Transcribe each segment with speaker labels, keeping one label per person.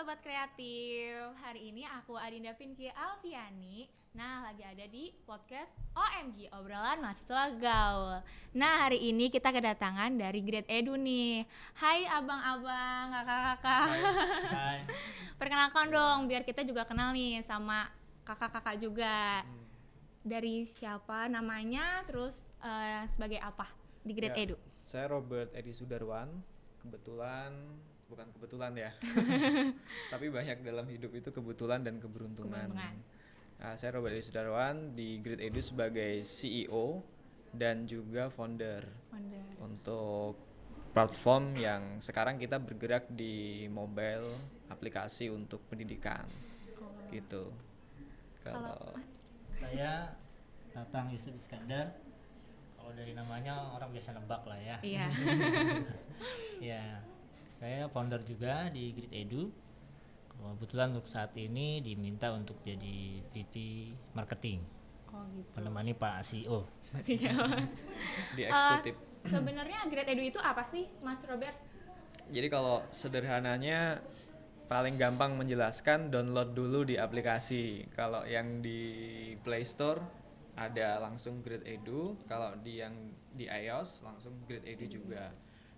Speaker 1: Sobat Kreatif, hari ini aku Adinda Pinki Alfiani. Nah lagi ada di podcast OMG, obrolan mahasiswa gaul. Nah hari ini kita kedatangan dari Grade Edu nih Hai abang-abang, kakak-kakak.
Speaker 2: Hai.
Speaker 1: Perkenalkan dong, biar kita juga kenal nih sama kakak-kakak juga. Dari siapa namanya, terus eh, sebagai apa di Grade
Speaker 3: Ya,
Speaker 1: Edu?
Speaker 3: Saya Robert Edi Sudarwan. Kebetulan bukan kebetulan ya. Tapi banyak dalam hidup itu kebetulan dan keberuntungan.
Speaker 1: Keberuntungan.
Speaker 3: Nah, saya Robert Edi Sudarwan di Grid Edu sebagai CEO dan juga founder
Speaker 1: Wonder.
Speaker 3: untuk platform yang sekarang kita bergerak di mobile aplikasi untuk pendidikan. Gitu.
Speaker 1: Kalau
Speaker 2: Saya Tatang Yusuf Iskandar. Kalau dari namanya orang biasa nebak lah ya.
Speaker 1: Iya
Speaker 2: Ya, saya founder juga di Grid Edu. Kebetulan untuk saat ini diminta untuk jadi VP marketing,
Speaker 1: Oh gitu
Speaker 2: menemani Pak CEO.
Speaker 3: di
Speaker 1: Eh,
Speaker 3: eksekutif.
Speaker 1: sebenarnya Grade Edu itu apa sih, Mas Robert?
Speaker 3: Jadi kalau sederhananya paling gampang menjelaskan download dulu di aplikasi. Kalau yang di Play Store ada langsung Grid Edu, kalau di yang di iOS langsung Grid Edu juga.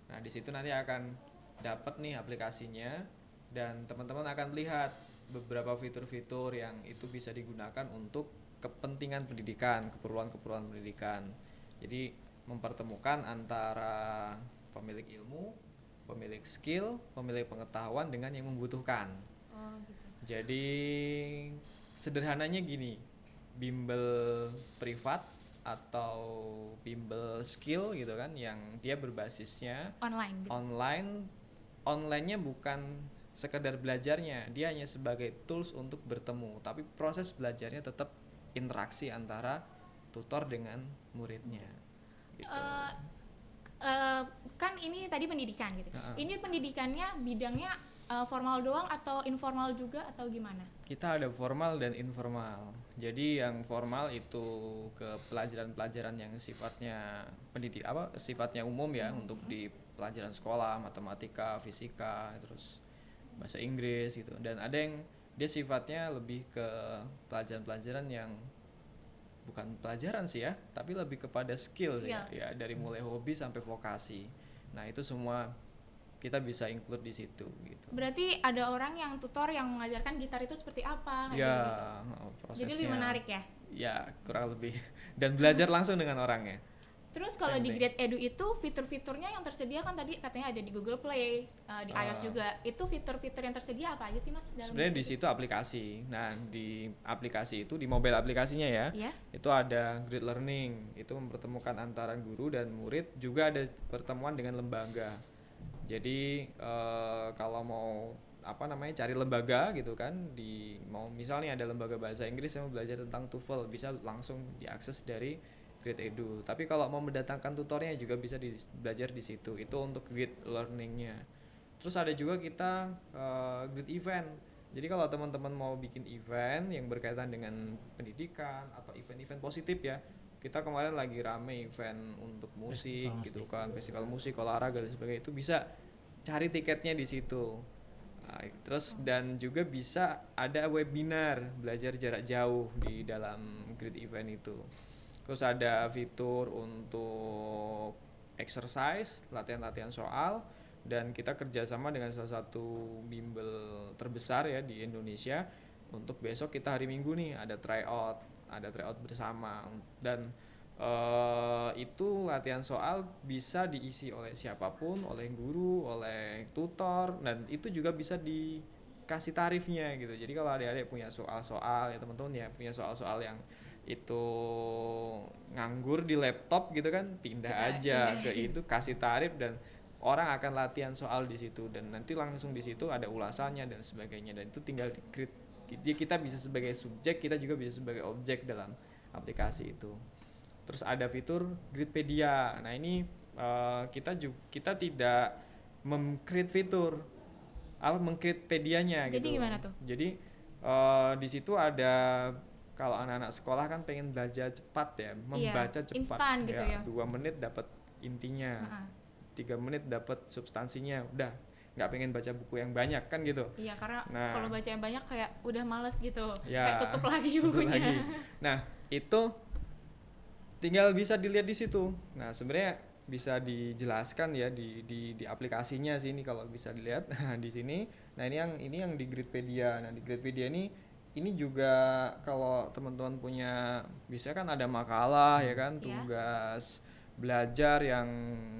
Speaker 3: Nah, di situ nanti akan dapat nih aplikasinya dan teman-teman akan melihat beberapa fitur-fitur yang itu bisa digunakan untuk kepentingan pendidikan, keperluan-keperluan pendidikan. Jadi mempertemukan antara pemilik ilmu, pemilik skill, pemilik pengetahuan dengan yang membutuhkan.
Speaker 1: Oh gitu.
Speaker 3: Jadi sederhananya gini, bimbel privat atau bimbel skill gitu kan yang dia berbasisnya
Speaker 1: Online gitu.
Speaker 3: online onlinenya bukan sekedar belajarnya dia hanya sebagai tools untuk bertemu tapi proses belajarnya tetap interaksi antara tutor dengan muridnya gitu.
Speaker 1: Eh, eh, kan ini tadi pendidikan gitu.
Speaker 3: Heeh.
Speaker 1: Ini pendidikannya bidangnya eh, formal doang atau informal juga atau gimana?
Speaker 3: kita ada formal dan informal jadi yang formal itu ke pelajaran-pelajaran yang sifatnya pendidik apa sifatnya umum ya untuk di pelajaran sekolah matematika fisika terus bahasa Inggris gitu. Dan ada yang dia sifatnya lebih ke pelajaran-pelajaran yang bukan pelajaran sih ya tapi lebih kepada skill sih ya,
Speaker 1: Skill.
Speaker 3: ya dari mulai hobi sampai vokasi. Nah itu semua kita bisa include di situ gitu.
Speaker 1: Berarti ada orang yang tutor yang mengajarkan gitar itu seperti apa?
Speaker 3: ya oh, prosesnya
Speaker 1: Jadi lebih menarik ya.
Speaker 3: ya kurang lebih. Dan belajar langsung dengan orangnya
Speaker 1: Terus kalau di. Grade Edu itu fitur-fiturnya yang tersedia kan tadi katanya ada di Google Play, eh, di iOS
Speaker 3: Ah.
Speaker 1: juga. Itu fitur-fitur yang tersedia apa aja sih Mas
Speaker 3: sebenarnya di situ aplikasi nah di aplikasi itu di mobile aplikasinya ya?
Speaker 1: Iya.
Speaker 3: itu ada grid learning itu mempertemukan antara guru dan murid juga ada pertemuan dengan lembaga jadi eh, kalau mau apa namanya cari lembaga gitu kan di mau misalnya ada lembaga bahasa Inggris yang mau belajar tentang TOEFL bisa langsung diakses dari Grid Edu. Tapi kalau mau mendatangkan tutornya juga bisa di, belajar di situ. Itu untuk grid learningnya. Terus ada juga kita eh, grid event. Jadi kalau teman-teman mau bikin event yang berkaitan dengan pendidikan atau event-event positif ya kita kemarin lagi rame event untuk musik
Speaker 2: Festival
Speaker 3: gitu
Speaker 2: musik.
Speaker 3: kan festival musik olahraga dan sebagainya. Itu bisa cari tiketnya di situ. Nah, terus dan juga bisa ada webinar belajar jarak jauh di dalam grid event itu terus ada fitur untuk exercise latihan-latihan soal dan kita kerjasama dengan salah satu bimbel terbesar ya di Indonesia. Untuk besok kita hari Minggu nih ada tryout ada tryout bersama. Dan eh, itu latihan soal bisa diisi oleh siapa pun oleh guru oleh tutor dan itu juga bisa dikasih tarifnya gitu. Jadi kalau adik-adik punya soal-soal ya teman-teman ya punya soal-soal yang itu nganggur di laptop gitu kan pindah
Speaker 1: Pindah,
Speaker 3: aja
Speaker 1: pindah.
Speaker 3: ke itu kasih tarif dan orang akan latihan soal di situ dan nanti langsung di situ ada ulasannya dan sebagainya. Dan itu tinggal di jadi kita bisa sebagai subjek kita juga bisa sebagai objek dalam aplikasi itu. Terus ada fitur gridpedia. Nah ini eh, kita juga kita tidak mem-create fitur. Apa meng-create pedianya
Speaker 1: Jadi
Speaker 3: gitu.
Speaker 1: gimana tuh?
Speaker 3: jadi eh, di situ ada kalau anak-anak sekolah kan pengen belajar cepat ya membaca cepat
Speaker 1: instan gitu ya.
Speaker 3: dua menit dapat intinya
Speaker 1: Heeh.
Speaker 3: tiga menit dapat substansinya udah nggak pengen baca buku yang banyak kan gitu
Speaker 1: Iya, karena
Speaker 3: Nah.
Speaker 1: kalau baca yang banyak kayak udah males gitu.
Speaker 3: Ya,
Speaker 1: kayak tutup lagi bukunya.
Speaker 3: lagi. Nah, itu tinggal bisa dilihat di situ. Nah, sebenarnya bisa dijelaskan ya di di di aplikasinya sih ini kalau bisa dilihat Nah, di sini. Nah, ini yang ini yang di Gridpedia. Nah, di Gridpedia ini ini juga kalau teman-teman punya bisa kan ada makalah ya kan,
Speaker 1: Iya.
Speaker 3: tugas belajar yang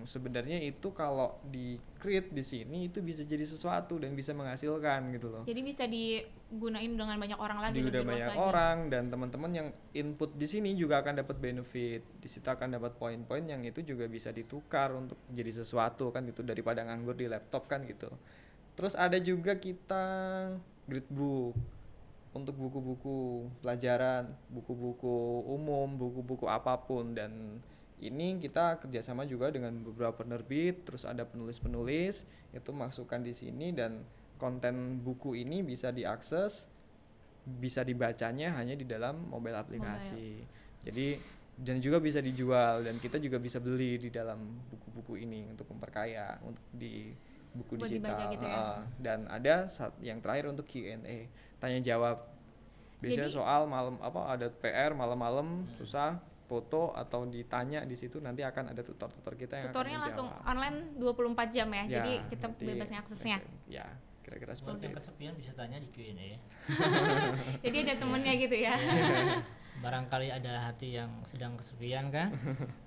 Speaker 3: sebenarnya itu kalau di create di sini itu bisa jadi sesuatu dan bisa menghasilkan gitu loh
Speaker 1: Jadi bisa digunain dengan banyak orang lagi luas
Speaker 3: banyak
Speaker 1: lagi.
Speaker 3: orang dan teman-teman yang input di sini juga akan dapat benefit di situ akan dapat poin-poin yang itu juga bisa ditukar untuk jadi sesuatu kan itu daripada nganggur di laptop kan gitu terus ada juga kita gridbook untuk buku-buku pelajaran buku-buku umum buku-buku apa pun. Dan ini kita kerjasama juga dengan beberapa penerbit terus ada penulis-penulis itu masukkan di sini dan konten buku ini bisa diakses bisa dibacanya hanya di dalam mobile aplikasi. Jadi dan juga bisa dijual dan kita juga bisa beli di dalam buku-buku ini untuk memperkaya untuk di buku
Speaker 1: Buat dibaca
Speaker 3: digital
Speaker 1: gitu ya.
Speaker 3: Heeh. dan ada saat yang terakhir untuk Q&A tanya jawab biasanya
Speaker 1: Jadi-
Speaker 3: soal malam apa ada PR malam-malam susah foto atau ditanya di situ nanti akan ada tutor-tutor kita yang
Speaker 1: Tutornya
Speaker 3: akan
Speaker 1: langsung online 24 jam ya.
Speaker 3: Ya,
Speaker 1: jadi kita
Speaker 3: nanti
Speaker 1: bebas aksesnya.
Speaker 3: ya kira-kira seperti itu
Speaker 2: kesepian bisa tanya di Q&A.
Speaker 1: Jadi ada temennya gitu ya.
Speaker 2: Barangkali ada hati yang sedang kesepian kan,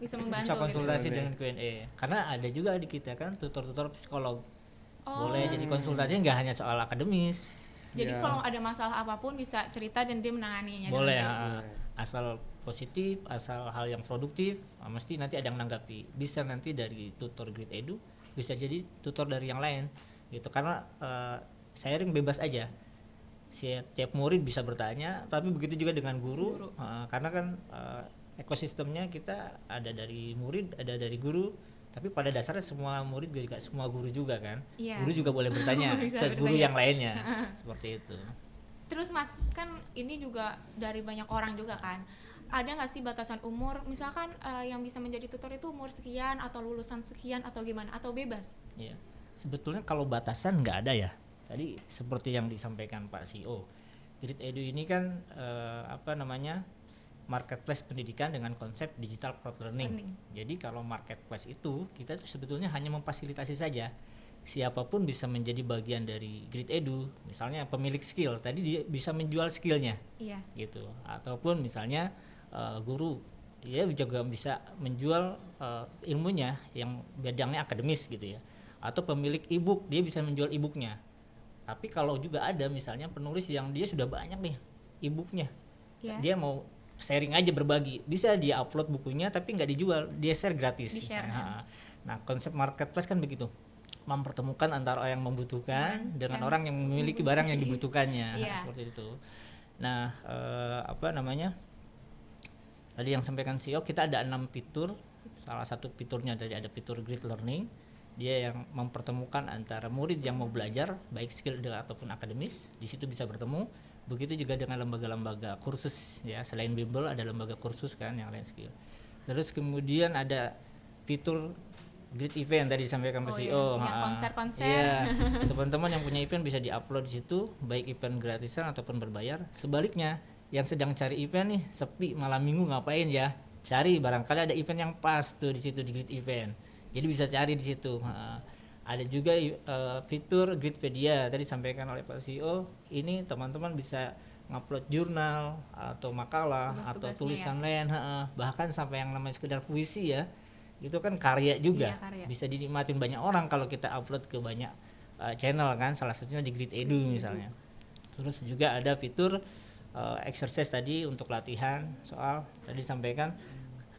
Speaker 1: bisa membantu
Speaker 2: bisa konsultasi
Speaker 3: gitu.
Speaker 2: dengan Q&A. Karena ada juga di kita kan tutor-tutor psikolog.
Speaker 1: Oh.
Speaker 2: Boleh jadi konsultasi nggak hanya soal akademis.
Speaker 1: Jadi
Speaker 3: Ya.
Speaker 1: kalau ada masalah apa pun bisa cerita dan dia menanganinya.
Speaker 2: Boleh, ha. asal positif, asal hal yang produktif, mesti nanti ada yang nanggapi. Bisa nanti dari tutor Grid Edu, bisa jadi tutor dari yang lain, gitu. Karena eh, sharing bebas aja. Setiap murid bisa bertanya, tapi begitu juga dengan guru,
Speaker 1: Guru.
Speaker 2: eh, karena kan eh, ekosistemnya kita ada dari murid, ada dari guru. Tapi pada dasarnya semua murid juga semua guru juga kan.
Speaker 1: Iya.
Speaker 2: Guru juga boleh bertanya ke guru
Speaker 1: bertanya.
Speaker 2: yang lainnya, seperti itu.
Speaker 1: Terus Mas, kan ini juga dari banyak orang juga kan. Ada nggak sih batasan umur? Misalkan eh, yang bisa menjadi tutor itu umur sekian atau lulusan sekian atau gimana? Atau bebas?
Speaker 2: Iya. Sebetulnya kalau batasan nggak ada ya. Tadi seperti yang disampaikan Pak CEO, Grid Edu ini kan eh, apa namanya marketplace pendidikan dengan konsep digital crowd learning.
Speaker 1: Learning.
Speaker 2: Jadi kalau marketplace itu kita tuh sebetulnya hanya memfasilitasi saja. Siapa pun bisa menjadi bagian dari Grid Edu. Misalnya pemilik skill, tadi dia bisa menjual skillnya
Speaker 1: Iya.
Speaker 2: gitu ataupun misalnya eh, guru dia juga bisa menjual eh, ilmunya yang bidangnya akademis gitu ya atau pemilik ebook dia bisa menjual ebooknya tapi kalau juga ada misalnya penulis yang dia sudah banyak nih ebooknya
Speaker 1: Iya.
Speaker 2: dia mau sharing aja berbagi. Bisa dia upload bukunya tapi nggak dijual. Dia share gratis.
Speaker 1: Di-share,
Speaker 2: misalnya. Ha. nah konsep marketplace kan begitu. Mempertemukan antara orang yang membutuhkan
Speaker 1: Dan
Speaker 2: dengan
Speaker 1: yang
Speaker 2: orang yang memiliki barang yang dibutuhkannya.
Speaker 1: Iya.
Speaker 2: seperti itu. Nah eh, apa namanya? Tadi yang sampaikan CEO kita ada enam fitur. Salah satu fiturnya dari ada fitur grid learning. Dia yang mempertemukan antara murid yang mau belajar baik skill ataupun akademis di situ bisa bertemu begitu juga dengan lembaga-lembaga kursus ya. Selain bimbel ada lembaga kursus kan yang lain skill. Terus kemudian ada fitur grid event tadi disampaikan Pak
Speaker 1: Oh iya,
Speaker 2: CEO
Speaker 1: yang
Speaker 2: ha-ha.
Speaker 1: konser-konser.
Speaker 2: Iya, teman-teman yang punya event bisa diupload di situ baik event gratisan ataupun berbayar. Sebaliknya yang sedang cari event nih sepi malam minggu ngapain ya? Cari barangkali ada event yang pas tuh di situ di grid event. Jadi bisa cari di situ. Ha. Ada juga eh, fitur Gridpedia tadi disampaikan oleh Pak CEO ini teman-teman bisa ngupload jurnal atau makalah atau
Speaker 1: Tugas-tugasnya
Speaker 2: tulisan lain ha. bahkan sampai yang namanya sekedar puisi ya itu kan karya juga.
Speaker 1: Iya, karya.
Speaker 2: bisa dinikmatin banyak orang kalau kita upload ke banyak uh, channel kan salah satunya di Grid Edu misalnya. Terus juga ada fitur uh, exercise tadi untuk latihan soal tadi disampaikan.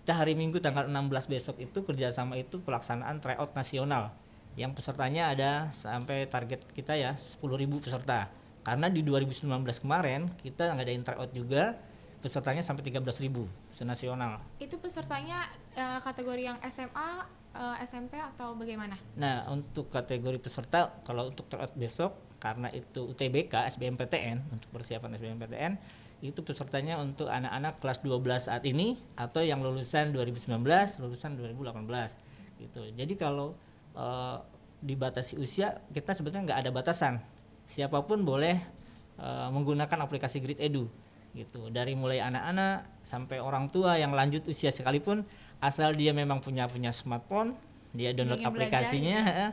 Speaker 2: Kita hari Minggu tanggal 16 besok itu kerjasama itu pelaksanaan tryout nasional yang pesertanya ada sampai target kita ya 10.000 peserta karena di 2019 kemarin kita ngadain tryout juga pesertanya sampai 13.000 senasional
Speaker 1: Itu pesertanya eh, kategori yang SMA, eh, SMP atau bagaimana?
Speaker 2: Nah, untuk kategori peserta kalau untuk tryout besok karena itu UTBK SBMPTN untuk persiapan SBMPTN itu pesertanya untuk anak-anak kelas 12 saat ini atau yang lulusan 2019, lulusan 2018 gitu. Jadi kalau eh, dibatasi usia kita sebetulnya nggak ada batasan. Siapa pun boleh uh, menggunakan aplikasi Grid Edu gitu. Dari mulai anak-anak sampai orang tua yang lanjut usia sekalipun asal dia memang punya punya smartphone dia download
Speaker 1: Ingin belajar
Speaker 2: aplikasinya eh,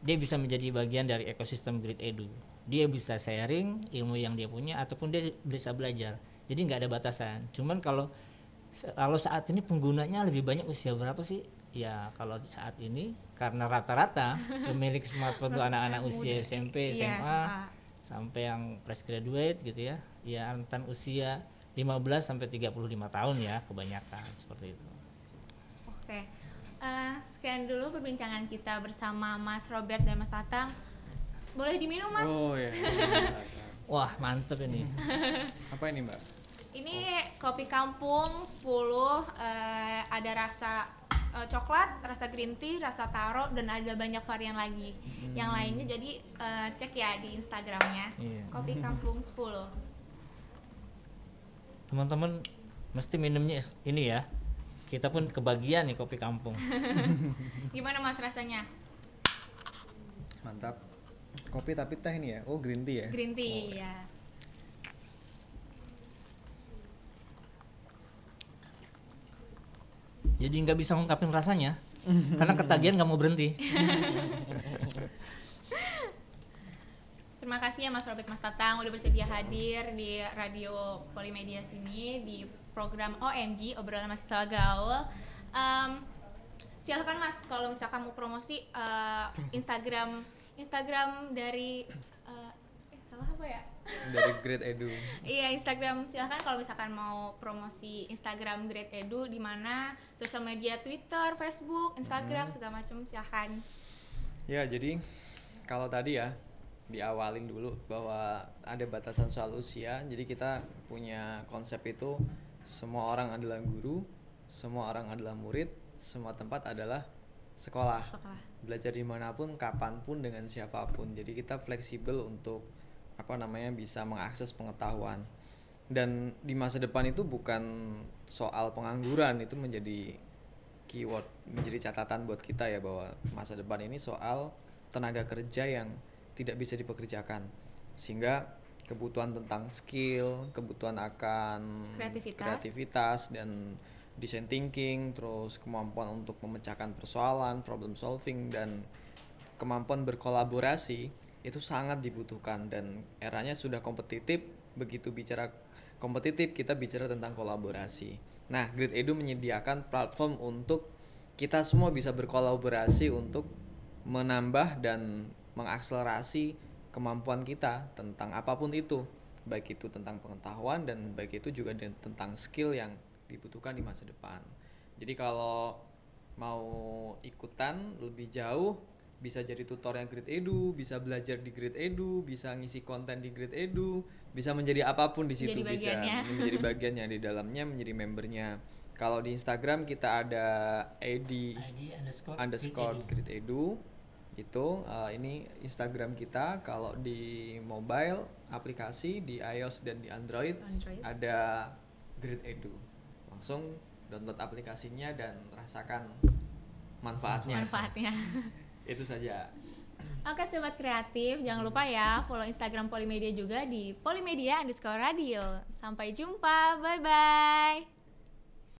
Speaker 2: dia bisa menjadi bagian dari ekosistem Grid Edu. Dia bisa sharing ilmu yang dia punya ataupun dia bisa belajar. Jadi nggak ada batasan. Cuman kalau kalau saat ini penggunanya lebih banyak usia berapa sih ya kalau saat ini karena rata-rata pemilik smartphone itu anak-anak usia SMP
Speaker 1: Iya,
Speaker 2: SMA
Speaker 1: SMA.
Speaker 2: sampai yang fresh graduate gitu ya ya rentan usia 15 sampai 35 tahun ya kebanyakan seperti itu
Speaker 1: Oke, Eh, sekian dulu perbincangan kita bersama Mas Robert dan Mas Tatang. Boleh diminum Mas?
Speaker 3: Oh ya.
Speaker 2: wah mantep ini
Speaker 3: Apa ini mbak?
Speaker 1: Ini kopi kampung 10 eh, ada rasa eh, coklat, rasa green tea, rasa taro dan ada banyak varian lagi. Yang lainnya jadi eh, cek ya di Instagramnya.
Speaker 2: Iya.
Speaker 1: Kopi kampung 10.
Speaker 2: teman-teman mesti minumnya ini ya kita pun kebagian nih kopi kampung
Speaker 1: Gimana Mas rasanya?
Speaker 3: Mantap. Kopi tapi teh ini ya. Oh green tea ya.
Speaker 1: Green tea ya.
Speaker 2: Jadi nggak bisa ngungkapin rasanya karena ketagihan nggak mau berhenti
Speaker 1: Terima kasih ya Mas Robert Mas Tatang udah bersedia hadir di radio Polimedia sini di program OMG obrolan mahasiswa gaul. Em, silakan Mas kalau misalkan mau promosi eh, Instagram Instagram dari eh, eh, salah apa ya?
Speaker 3: Dari Great Edu.
Speaker 1: Iya Instagram silakan kalau misalkan mau promosi Instagram Great Edu di mana sosial media Twitter, Facebook, Instagram segala macam silakan.
Speaker 3: Ya, jadi kalau tadi ya diawalin dulu bahwa ada batasan soal usia. Jadi kita punya konsep itu semua orang adalah guru, semua orang adalah murid, semua tempat adalah sekolah.
Speaker 1: Sekolah.
Speaker 3: Belajar di mana pun, kapan pun, dengan siapa pun. Jadi kita fleksibel untuk apa namanya bisa mengakses pengetahuan. Dan di masa depan itu bukan soal pengangguran itu menjadi keyword menjadi catatan buat kita ya bahwa masa depan ini soal tenaga kerja yang tidak bisa dipekerjakan sehingga kebutuhan tentang skill kebutuhan akan
Speaker 1: Kreativitas.
Speaker 3: kreativitas dan design thinking terus kemampuan untuk memecahkan persoalan problem solving dan kemampuan berkolaborasi itu sangat dibutuhkan dan eranya sudah kompetitif begitu bicara kompetitif kita bicara tentang kolaborasi. Nah Grid Edu menyediakan platform untuk kita semua bisa berkolaborasi untuk menambah dan mengakselerasi kemampuan kita tentang apa pun itu. Baik itu tentang pengetahuan dan baik itu juga tentang skill yang dibutuhkan di masa depan. Jadi kalau mau ikutan lebih jauh bisa jadi tutor yang Grid Edu, bisa belajar di Grid Edu, bisa ngisi konten di Grid Edu, bisa menjadi apa pun di situ
Speaker 1: Jadi
Speaker 3: bisa
Speaker 1: bagiannya.
Speaker 3: menjadi bagiannya di dalamnya menjadi membernya. Kalau di Instagram kita ada ID
Speaker 2: ID underscore,
Speaker 3: underscore
Speaker 2: Grid
Speaker 3: Grid Edu itu eh, ini Instagram kita kalau di mobile aplikasi di iOS dan di Android,
Speaker 1: Android.
Speaker 3: ada Grid Edu langsung download aplikasinya dan rasakan manfaatnya
Speaker 1: Manfaatnya.
Speaker 3: itu saja
Speaker 1: Oke sobat kreatif, jangan lupa ya follow Instagram Polimedia juga di Polimedia underscore radio. Sampai jumpa, bye bye.